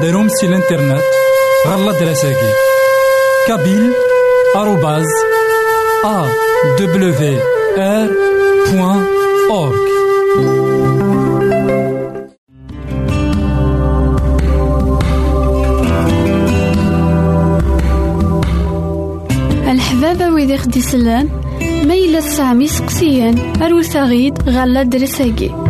غديرهم سي الانترنت غالا دراساكي كابيل آروباز أ دبليو آر بوان أورك الحبابة ويدي خدي سلان ميلا سامي سقسيان أروساغيد غالا درساكي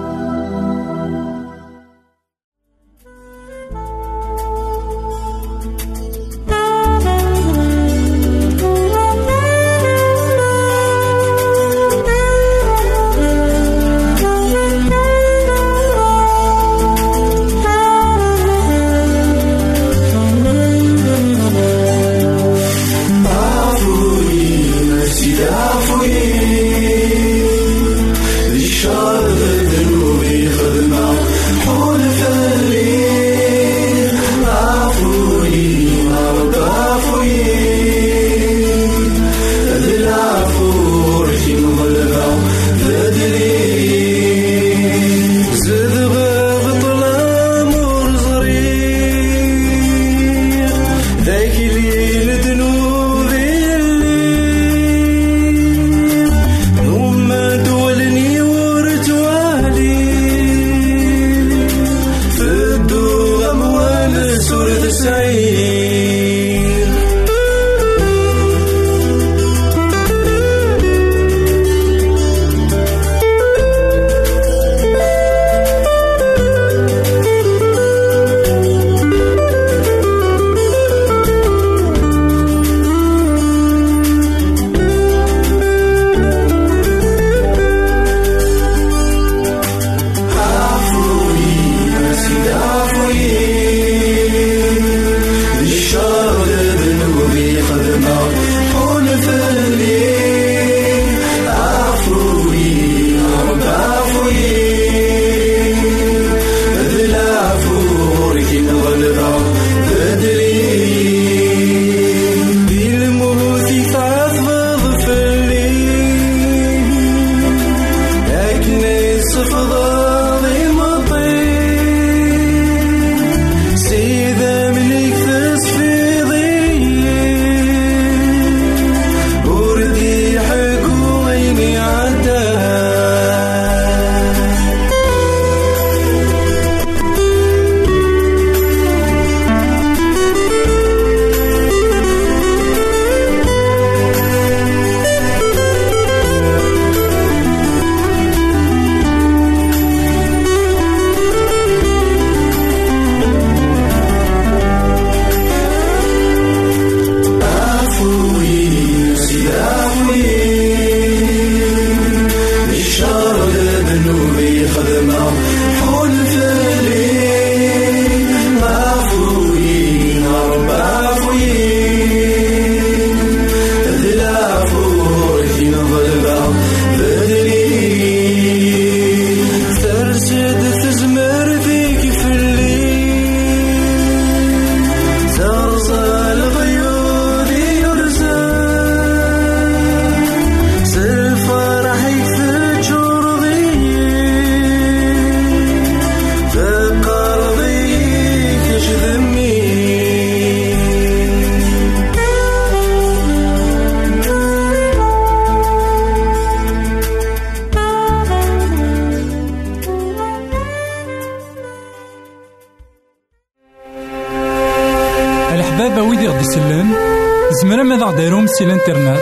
سي الانترنت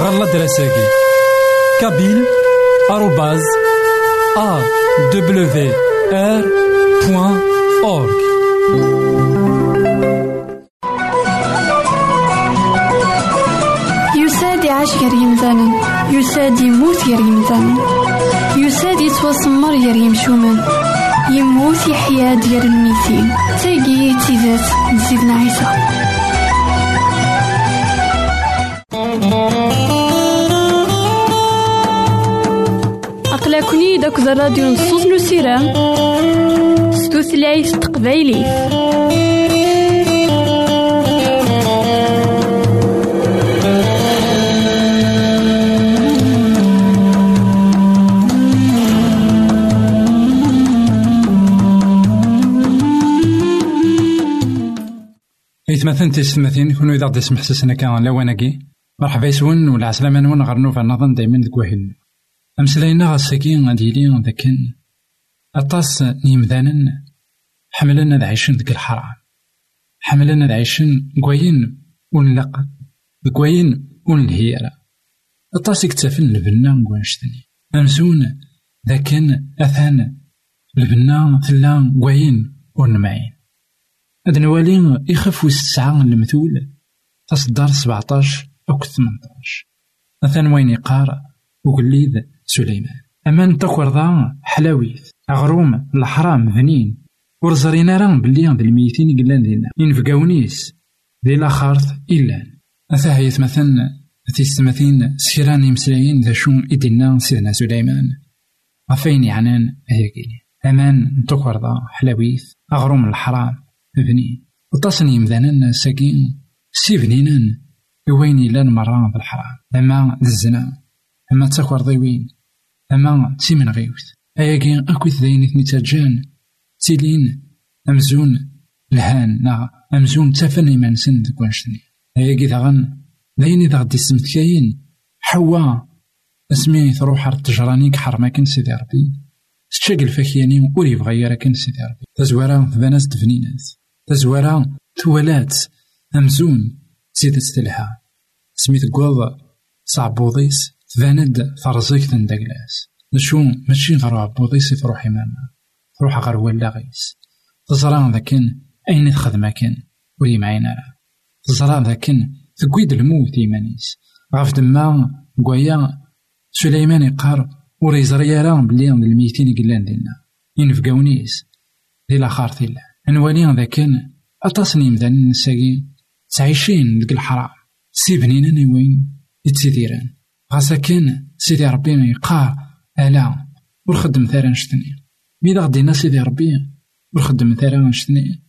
غالا دراساكي. كابيل آروباز أ دبليو آر بوان أورك يساد يعيش غير يمثالا يساد يموت غير يمثالا يساد يتوسمر غير يمشومان يموت يحيا ديال الميتين تاقي تيزات نزيدنا عيسى. أقلكني داك الراديو نصوص نسيرام ستوثلايف تقبايلي. إثمثن تيستمثين كونو إذا غدي سمح سسنا كان لواناكي مرحبا يسون ولا عسلامة نون غير نوفا نظن دايما ديك واهل أمسلاينا غاساكي غادي يلي ذاك أطاس نيمذانا حملنا ذا عايشين ذيك الحرام حملنا عايشين كواين ونلقى كواين ونلهيرا أطاس يكتفن البنا كوانشتني أمزون ذاك أثان البنا ثلا كواين ونمعين. هاد نوالي يخف ويس المثول تصدر سبعتاش أو ثمنتاش مثلا وين يقار وقليد سليمان. أما نتكور ذا حلاويث أغروم الحرام ذنين. ورزرينا راه بلي ذا الميتين قلان دينا. ينفقاونيس لاخارت إلا. أثا هيت مثلا تيستمثين سيران يمسلايين ذا شو إدنا سيدنا سليمان. غفين يعنان هيكي أمان نتكور ذا حلاويث أغروم الحرام بنين وطاسن يمذانا ساكين سي بنينان وين إلا مرة بالحرام. أما الزنا أما تاكور ضيوين أما تيمن غيوث. أياكي أكوث ذاين إثني تاجان تيلين أمزون الهان نا أمزون تافن إيمان سن ديك وانشتني أياكي ذاغن ذاين إذا غدي سمت كاين. حوا أسمي تروح التجرانيك حرماكن سيدي ربي تشاق الفاكياني ور يبغى كان سيدي ربي تزوارا تباناس تفنينات تزوارا توالات أمزون زيدت تلها سميت قوض صعبوضيس تباند فرزيك تندقلاس. نشو ماشي غير عبوضيس تروح إماما. تروح غير ولا غيس. تزرا ذاكن أين تخدم كان ولي معينا تزرا ذاكن تقويد الموت إيمانيس. غاف دما قويا سليمان يقار وريزري يرى بلي الميتين قلان دينا. ينفقاونيس دي لاخار ثيلا. نوالي ذاكن أتصني مدان نساقي تعيشين ديك الحرام. سي بنينا وين؟ يتسيديران. غاسا كان سيدي ربي يقار ألا ورخدم ثارا نشتني ميدا غدينا سيدي ربي ورخدم ثارا نشتني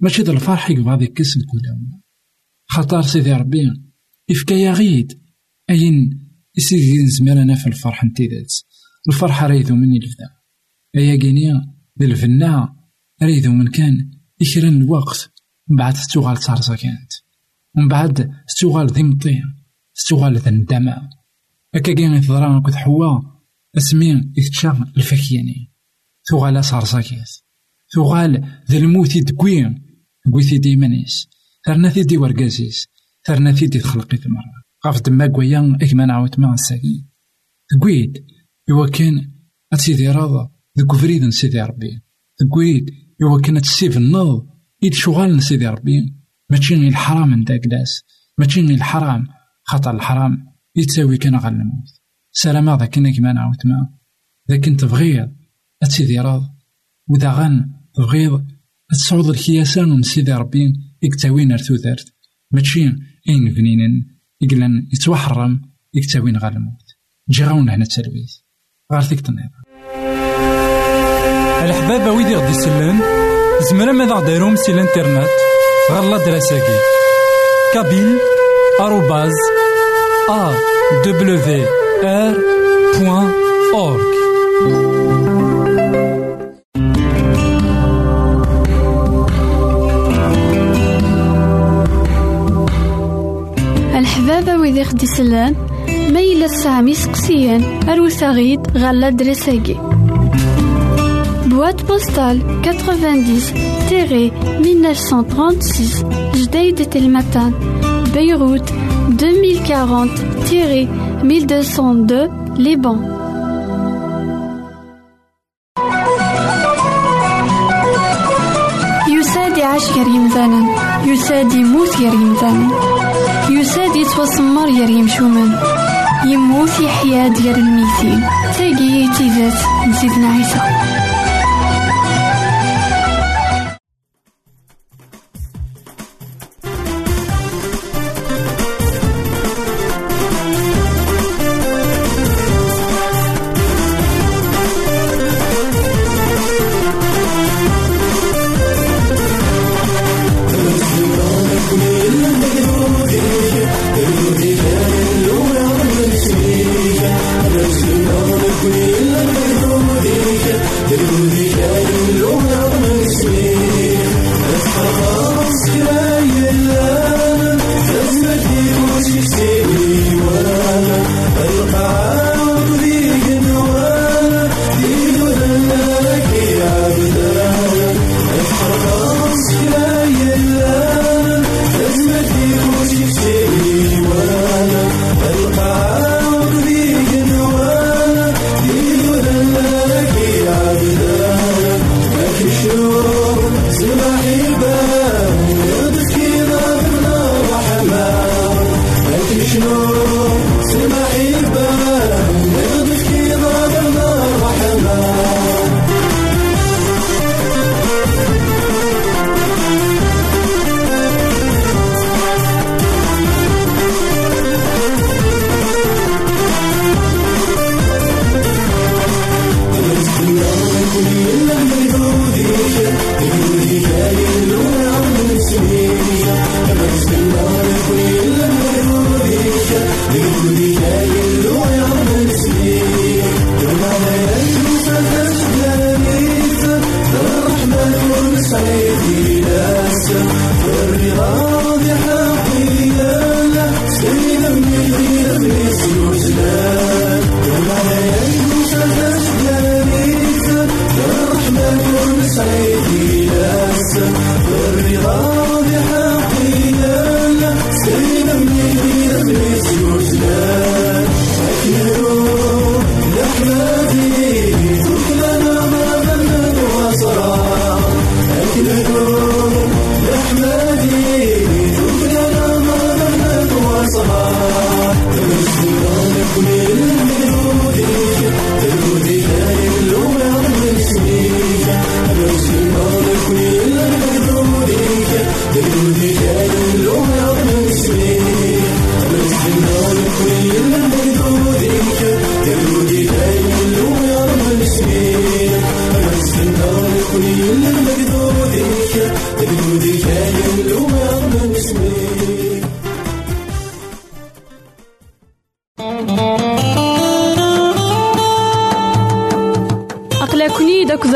ماشي دا الفرح يقبض ديك كيس الكولا خاطر سيدي ربي يفكا غيد أين يسيدي نزمر أنا في الفرح نتيدات الفرحة ريدو مني الفدا أيا كينيا ذي الفنا ريدو من كان يكرن الوقت. من بعد تتوغال تارزا كانت ومن بعد تتوغال ذي مطيع. تتوغال ذا الندمة هكا كين يتضرا كنت حوا اسمي يتشا الفكياني. توغال صارصا كيت توغال ذا الموت يدكوين كويتي ديمانيس ثرنا دي ورقازيس ثرنا دي تخلقي مرة. غاف دما كويا اكما نعاود ما الساكين كويد إوا كان أتسيدي راضا ذوك فريد سيدي ربي. كويد إوا كان تسيف النض إيد شغال سيدي ربي. ماشي غير الحرام نتا كلاس ماشي غير الحرام خاطر الحرام. يتساوي كان غير الموت سلام ذاك كنا كيما نعاود ما ذاك انت تبغيض أتسيدي راض وذا غن تبغيض تصعود الكياسان من سيدي ربي يكتاوين ارتوثرت ماشي اين فنينن يقلن يتوحرم يكتاوين غير الموت جي غاونا هنا التلويث. غير فيك تنظر الحباب ويدي غدي يسلن زمرا ماذا غديرهم سي الإنترنت؟ غير لا دراساكي كابيل آروباز أورك الحبابة ويدي خدي سلان ميلا سامي سقسيان أروساغيد غالا دريساكي. Boîte postale 90-1936 Jdeï Telmatan Beyrouth 2040-1202 Liban يساد عاش كريم ذانا يساد يموت يا ريمتان يساد يتوسمر يا يمشومن يموت يحيا ديال الميتين تاقي تيزات نسيتنا عيسى.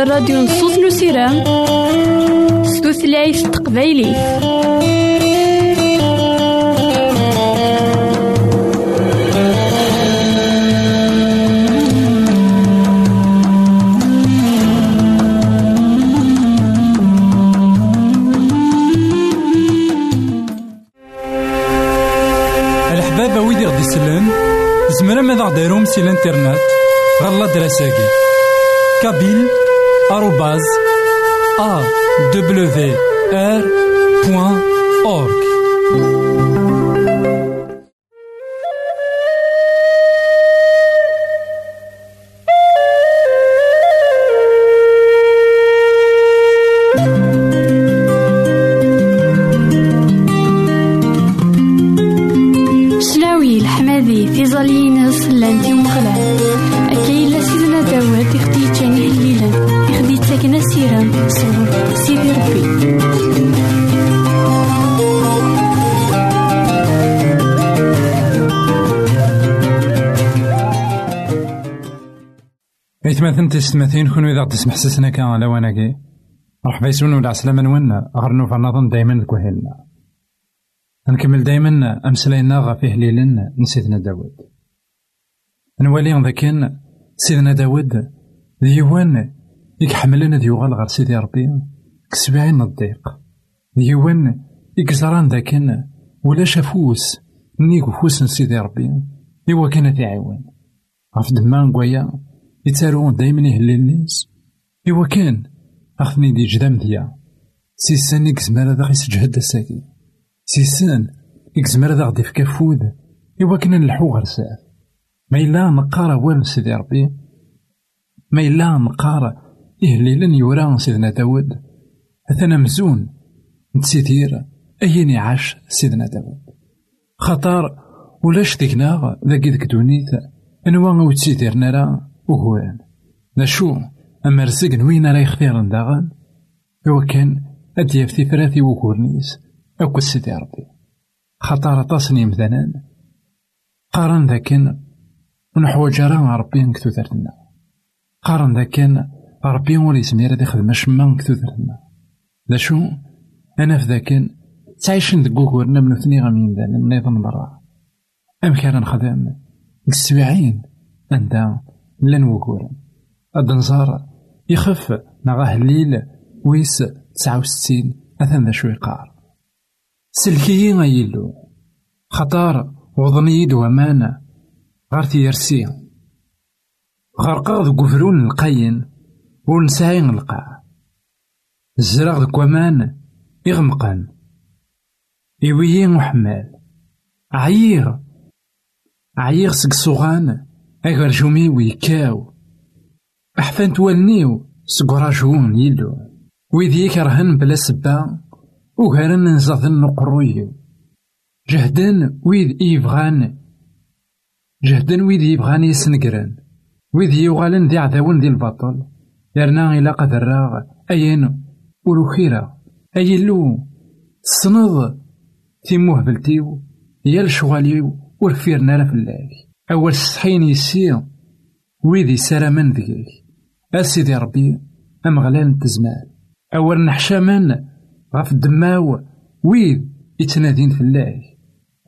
الراديو الحبابة ويدي غدي يسلم زمرا ماذا غديرهم سي الانترنت غالا دراساكي. كابيل arrobase awr.org إثماثن تستماثين كون إذا تسمح سسنا كان لواناكي مرحبا يسون ولا عسلامة نون غير نوفا نظن دايما كوهيلنا نكمل دايما أمسلاينا غا فيه ليلن نسيدنا داود. نولي ذاكن سيدنا داود ديوان يكحملنا ديوغال غير سيدي ربي. كسبعين الضيق. ديوان يكزران ذاكن ولا شافوس. نيكو فوس سيدي ربي. إوا كانت يعاون غف دمان قويا يتسارون دايما يهلي الناس. إوا كان أخذني دي جدام ديا. سيسان إكزمار هذا غيسجهد الساكي سيسان إكزمار هذا غدي فكا فود. إوا كنا نلحو غير ساعة. ما إلا نقارا والو سيدي ربي. ما إلا نقارا إهليلا يورا سيدنا داود. أثنا مزون نتسيدير أين يعاش سيدنا داود. خطر ولاش ديكنا ذاك دونيت. أنوا وتسيديرنا راه وهوان نشو أما رزق نوين راه يختار داغن؟ إوا كان أد ثلاثي وكورنيس. أكو سيدي ربي. خطر طاسني مثلا. قارن ذاكن ونحوج راه ربي نكتو ثرتنا قارن ذاكن ربي ولي سمير هذا يخدم شما نكتو ثرتنا ذا شو أنا في ذاكن تعيشن ذك وكورنا من ثني غمين ذا من نظام برا. أم كان نخدم السبعين عندها لن وكورا. الدنزار يخف نغاه الليل ويس تسعة وستين أثن ذا شو يقار سلكي غيلو خطار وضني ومانا غار تيرسي. غرقا ذو قفرون القاين ونسعي القاع الزرق ذو كوامان يغمقان. إويين وحمال عيير سك صغان أغر جومي ويكاو أحفان توالنيو سكراجون يلو ويدي يكرهن بلا سبا وغارن نزاضن نقرويو جهدن ويد إيفغان جهدن ويد يبغان يسنقرن ويد يوغالن ذي عذاون ذي البطل يرنا إلا قدراغ أين ولوخيرا أي اللو تصنض تيموه بلتيو يا الشغاليو ورفيرنا لا أول سحين يسير ويدي سلامن ذيك. أسيدي ربي أمغلان تزمان أول نحشامان غف الدماو ويد يتنادين فلاك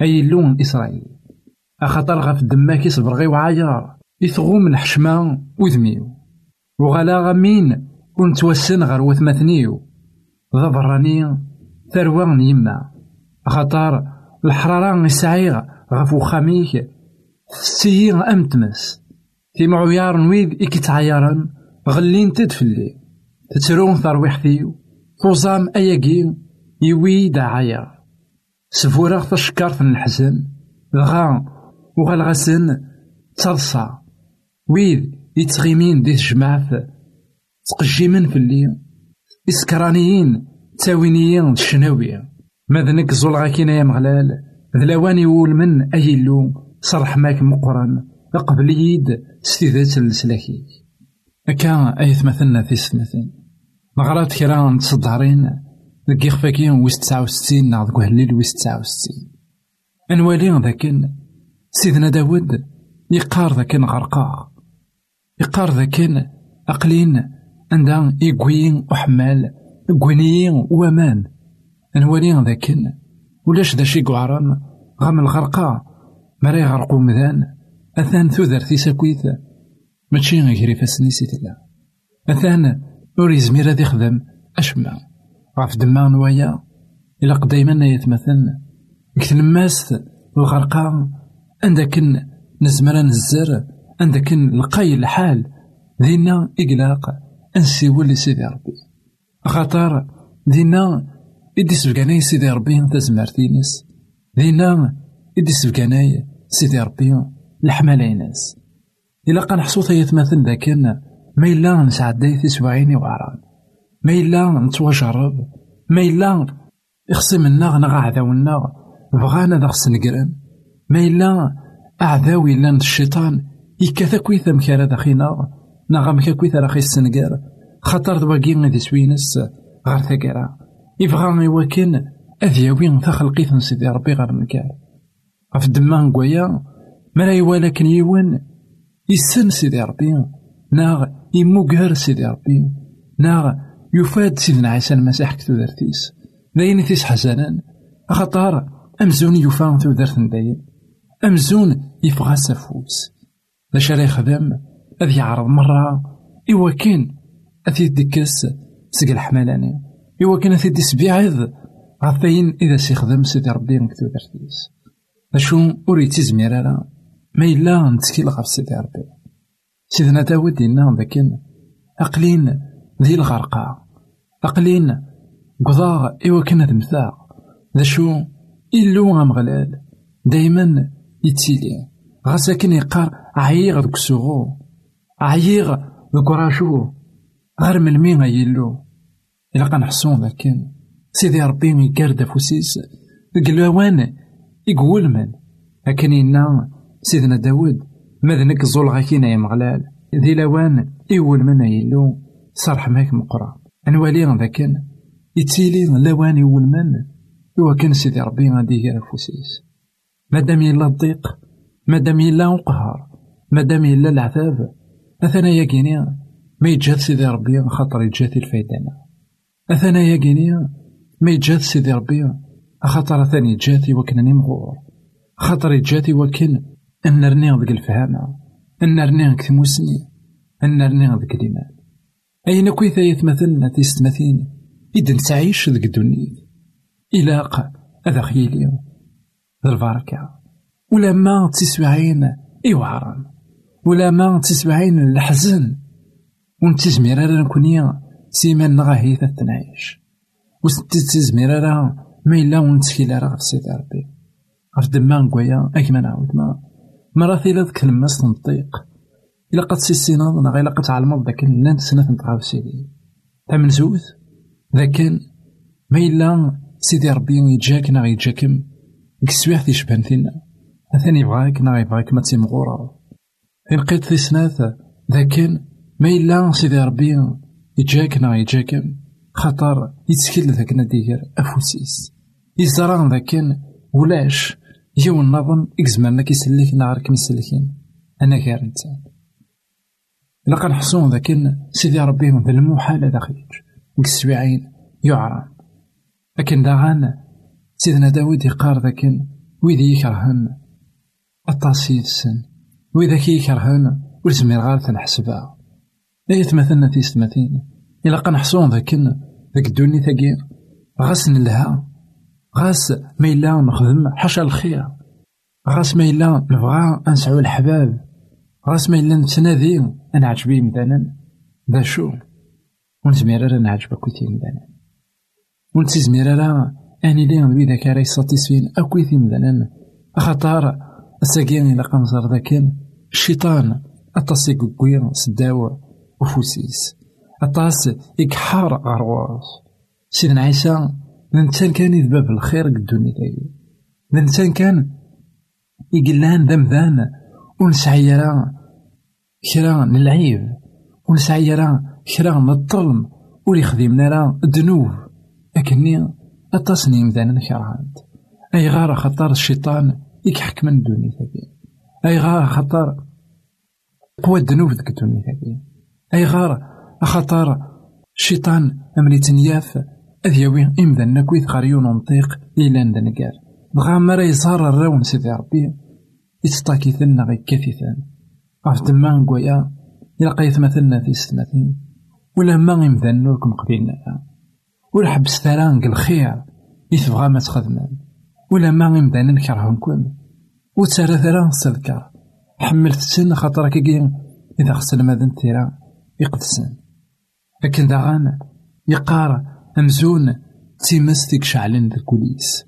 أي اللون إسرائيل. أخطر غف الدماك يصبر غي وعاير يثغوم الحشمة وذميو. وغلا غمين ونتوسن غير وثمثنيو ضبراني ثروان يما خطر الحرارة يسعيغ غف وخاميك. سيغ أمتمس في معيار نويد إكيتعيارن غلين تدفلي تترون ثرويحتيو توزام أياكي يويد عيار سفورغ تشكرت الحزن دغا وغالغاسن ترصى ويد يتغيمين دي جماعة تقجيمن في الليل إسكرانيين تاوينيين الشناوية ماذا نك زول كينا يا مغلال ذلاواني يقول من أي اللو صرح ماك مقرن قبل يد ستيذات السلاكي أكا أي ثمثلنا في ستمثين مغرات كرا تصدعرين ذك يخفاكي ويس تسعة وستين ناض كوهليل ويس تسعة وستين. أنوالي ذاكن. سيدنا داود يقار ذاكن غرقا. يقار ذاكن أقلين عندها إيكوين وحمال إيكوينيين وأمان. أنوالي ذاكن. ولاش ذا شي قعران غام الغرقا. مرا يغرقو مذان أثان ثوذر في ساكويت ماشي غير فاسني سيتلا أثان ور يزمير هذا يخدم أشما غاف دما نوايا. إلا قدايما يتمثل. كتنماس الغرقا. عندكن نزمر نزر. عندكن لقاي الحال. دينا إقلاق. أنسيول لسيدي ربي. خاطر دينا إدي سبقاناي سيدي ربي. أنت زمرتينس دينا إدي سبقاناي سيدي ربي الحمالينس إلا قا نحصو يتمثل ذاكن ما إلا نسعداي تسوعيني وعران. ما إلا نتواجرب ما إلا يخصي منا نغا عداونا بغانا ذا خص نقرن ما إلا أعداوي إلا الشيطان يكاثا كويثا مكارا داخينا نغا مكا كويثا راخي السنقار خاطر دواكي غادي سوينس غار ثاكرا يبغى يوكن أذياوين ثا خلقيث سيدي ربي غير مكار غف الدما نقويا ملا يوالكن يوان يسن سيدي ربي ناغ يموكر سيدي ربي ناغ يفاد سيدنا عيسى المسيح كتو دارتيس. داين تيس حسنا خطار أمزون يفان تو دارت داين أمزون يفغى سافوس لاش راه يخدم أذ يعرض مرة إوا كان أثي دكس سق الحملاني إوا كان أثي ديس بيعض غفاين إذا سيخدم سيدي ربي نكتو أشو أريد تزمير ما إلا نتكيل غف سيدي ربي سيدنا داود إنا ذاكن أقلين ذي الغرقى أقلين قضاء إوا كان هاد مثاق ذا شو إلو غمغلال دايما يتسيلي غاسا كان يقار عيغ دك السوغو عيغ دك غير من مين يلو إلا قنحسون لكن سيدي ربي يقرد فوسيس ديك الوان يقول من؟ لكن إنا سيدنا داود ماذنك زول غاكينا يا مغلال. ذي لوان إول من يلو صرح ماك مقرا نوالي ذاك يتسيلي لوان إول من؟ إوا كان سيدي ربي غادي يغير فوسيس مادام يلا الضيق مادام يلا القهر مادام يلا العذاب أثنا يا كينيا ما يتجاد سيدي ربي خاطر يتجاد الفايدة. أثنا يا كينيا ما يتجاد سيدي ربي خاطر ثاني يتجاد وكنني مغور. خاطر يتجاد وكن أن نرني ذيك الفهامة أن نرني ذيك تموسني أن نرني ذيك الإيمان أين كويثا يتمثلنا تيستمثين إذا نتعيش ذيك الدنيا إلاق هذا خيلي. ذا البركة. ولا ما تسبعين إيوارا. ولا ما تسبعين الحزن. ونتزمير راه نكوني سيمان نغاهي تنعيش. وستتزمير راه ما إلا ونتكيل راه في سيدي ربي غف دما نقويا أكما نعاود ما مرة ثيلا ذك الماس تنطيق إلا قد سيسيناض نغا إلا قد تعلمض ذاك نان سنة نتغاف سيدي تامن زوث ذاك ما إلا سيدي ربي يجاك نغا يجاكم السوايع تيشبهن فينا أثاني يبغاك نغا يبغاك ما تيمغورا في لقيت في سناث ذاك ما إلا سيدي ربي يجاك نغا يجاكم خاطر يتسكيل ذاك نادير أفوسيس يزرع ذاك ولاش يو النظم إكزمان ما كيسلك نهار كيسلكين أنا غير إنسان إلا كنحسون ذاك سيدي ربي ذا المحال هذا ديك السبيعين يعرى لكن داغان سيدنا داود يقار ذاك ويدي يكرهن. الطاسي السن وإذا يكرهن ولزمير غار تنحسبها لا يتمثلنا تيستمثين إلا قنحسون ذاك ذاك الدنيا ثاقي غاس نلها غاس ما إلا نخدم حاشا الخير غاس ما إلا نبغى نسعو الحباب غاس ما إلا نتنادي أنا عجبي مثلا ذا شو ونزمير راه نعجبك كويتي مثلا ونتزمير راه أني لي نبي ذاك راه يساتيسفين أكويتي مثلا خاطر الساقين إلا قنصر ذاك الشيطان أطاس يقوي سداوة وفوسيس أطاس يكحار غرواس سيدنا عيسى الإنسان كان يذباب الخير قد الدنيا. تاعي الإنسان كان يقلان ذمذان ونسعي راه كرا من العيب ونسعي راه كرا الظلم ولي خدمنا راه الذنوب. لكني أتصني مذانا كرهانت أي غار خطر الشيطان يكحك من الدنيا تاعي أي غار خطر قوى الذنوب ذيك الدنيا أي غار خطر الشيطان أمري تنياف أذيوي إمذا كويت غاريون نطيق إلا ندنقار بغا مرا يصار الراون سيدي ربي يتطاكي ثنا غي كثيثان غاف تما نقويا يلقى مثلنا في ستماثين ولا ما غيمذن نوركم قبيلنا ولا حبس ثرانق الخير يتبغى ما تخدمان ولا ما غيمذن نكرهنكم وتسارى ثرا سلكار حملت سن خاطرك إذا خسر ماذا تيرا يقدسن لكن داغان يقار أمزون تيمس ديك شعلن ذا كوليس.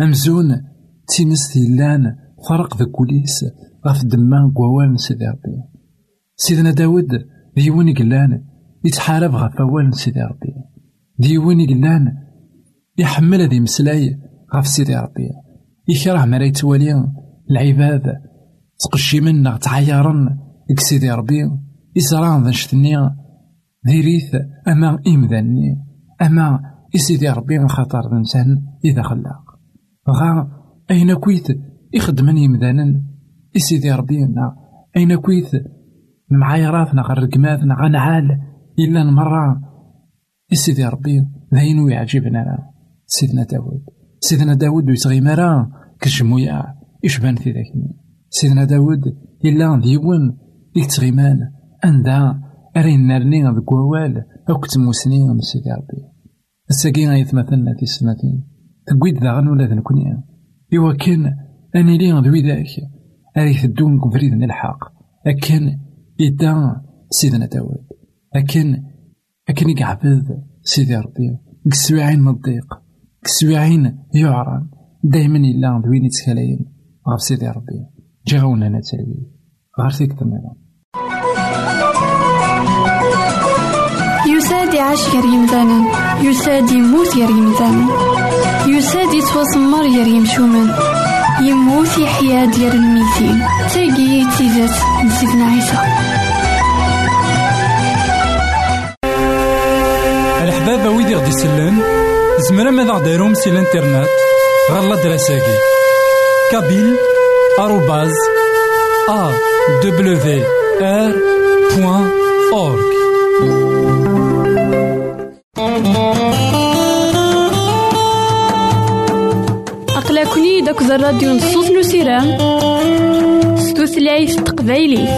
أمزون تيمس لأن فرق ذا كوليس. غاف دما قوال سيدي ربي. سيدنا داود ديون يقلان يتحارب غاف أوال سيدي ربي. ديون يقلان يحمل هذي مسلاي غاف سيدي ربي. يكره مرا يتوالي العباد تقشي منا تعيرن سيدي ربي يسران ذا شتني ذي أما إمذاني أما يسيدي ربي خاطر الإنسان إذا خلاق. غا أين كويت يخدمن يمذانا يسيدي ربينا أين كويت؟ المعايراتنا غا الرقماتنا غا نعال إلا نمرة. يسيدي ربي ذاين ويعجبنا. سيدنا داود. سيدنا داود ويتغي مرا. كجمويا يشبان في ذاك سيدنا داود إلا ديون ديك أندا أرين نرني ذك ووال من سيدي ربي. غيتمثلنا في السماتين. تقويد داغن ولا ذنكوني إوا كان أنا لي ذوي ذاك. أريث الدون كفريد الحق أكن إدا سيدنا داود أكن أكن يقعبد سيدي ربي. كسويعين من الضيق. كسويعين يعران. دايما إلا دوين يتكلاين غف سيدي ربي. جي غونا نتلوي غير النظام يعيش غير يمثالا يساد يموت غير يمثالا يساد يتوسمر غير يمشومان يموت يحيا ديال الميتين. تاقي تيزات نسيتنا عيسى. الحبابة ويدي غدي يسلم زمرا ماذا غديرهم سي الإنترنت. غالا دراساكي كابيل آروباز أ دبليو آر بوان أقلكني داك الراديو نصوص نسيران ستوثلايف تقبايلي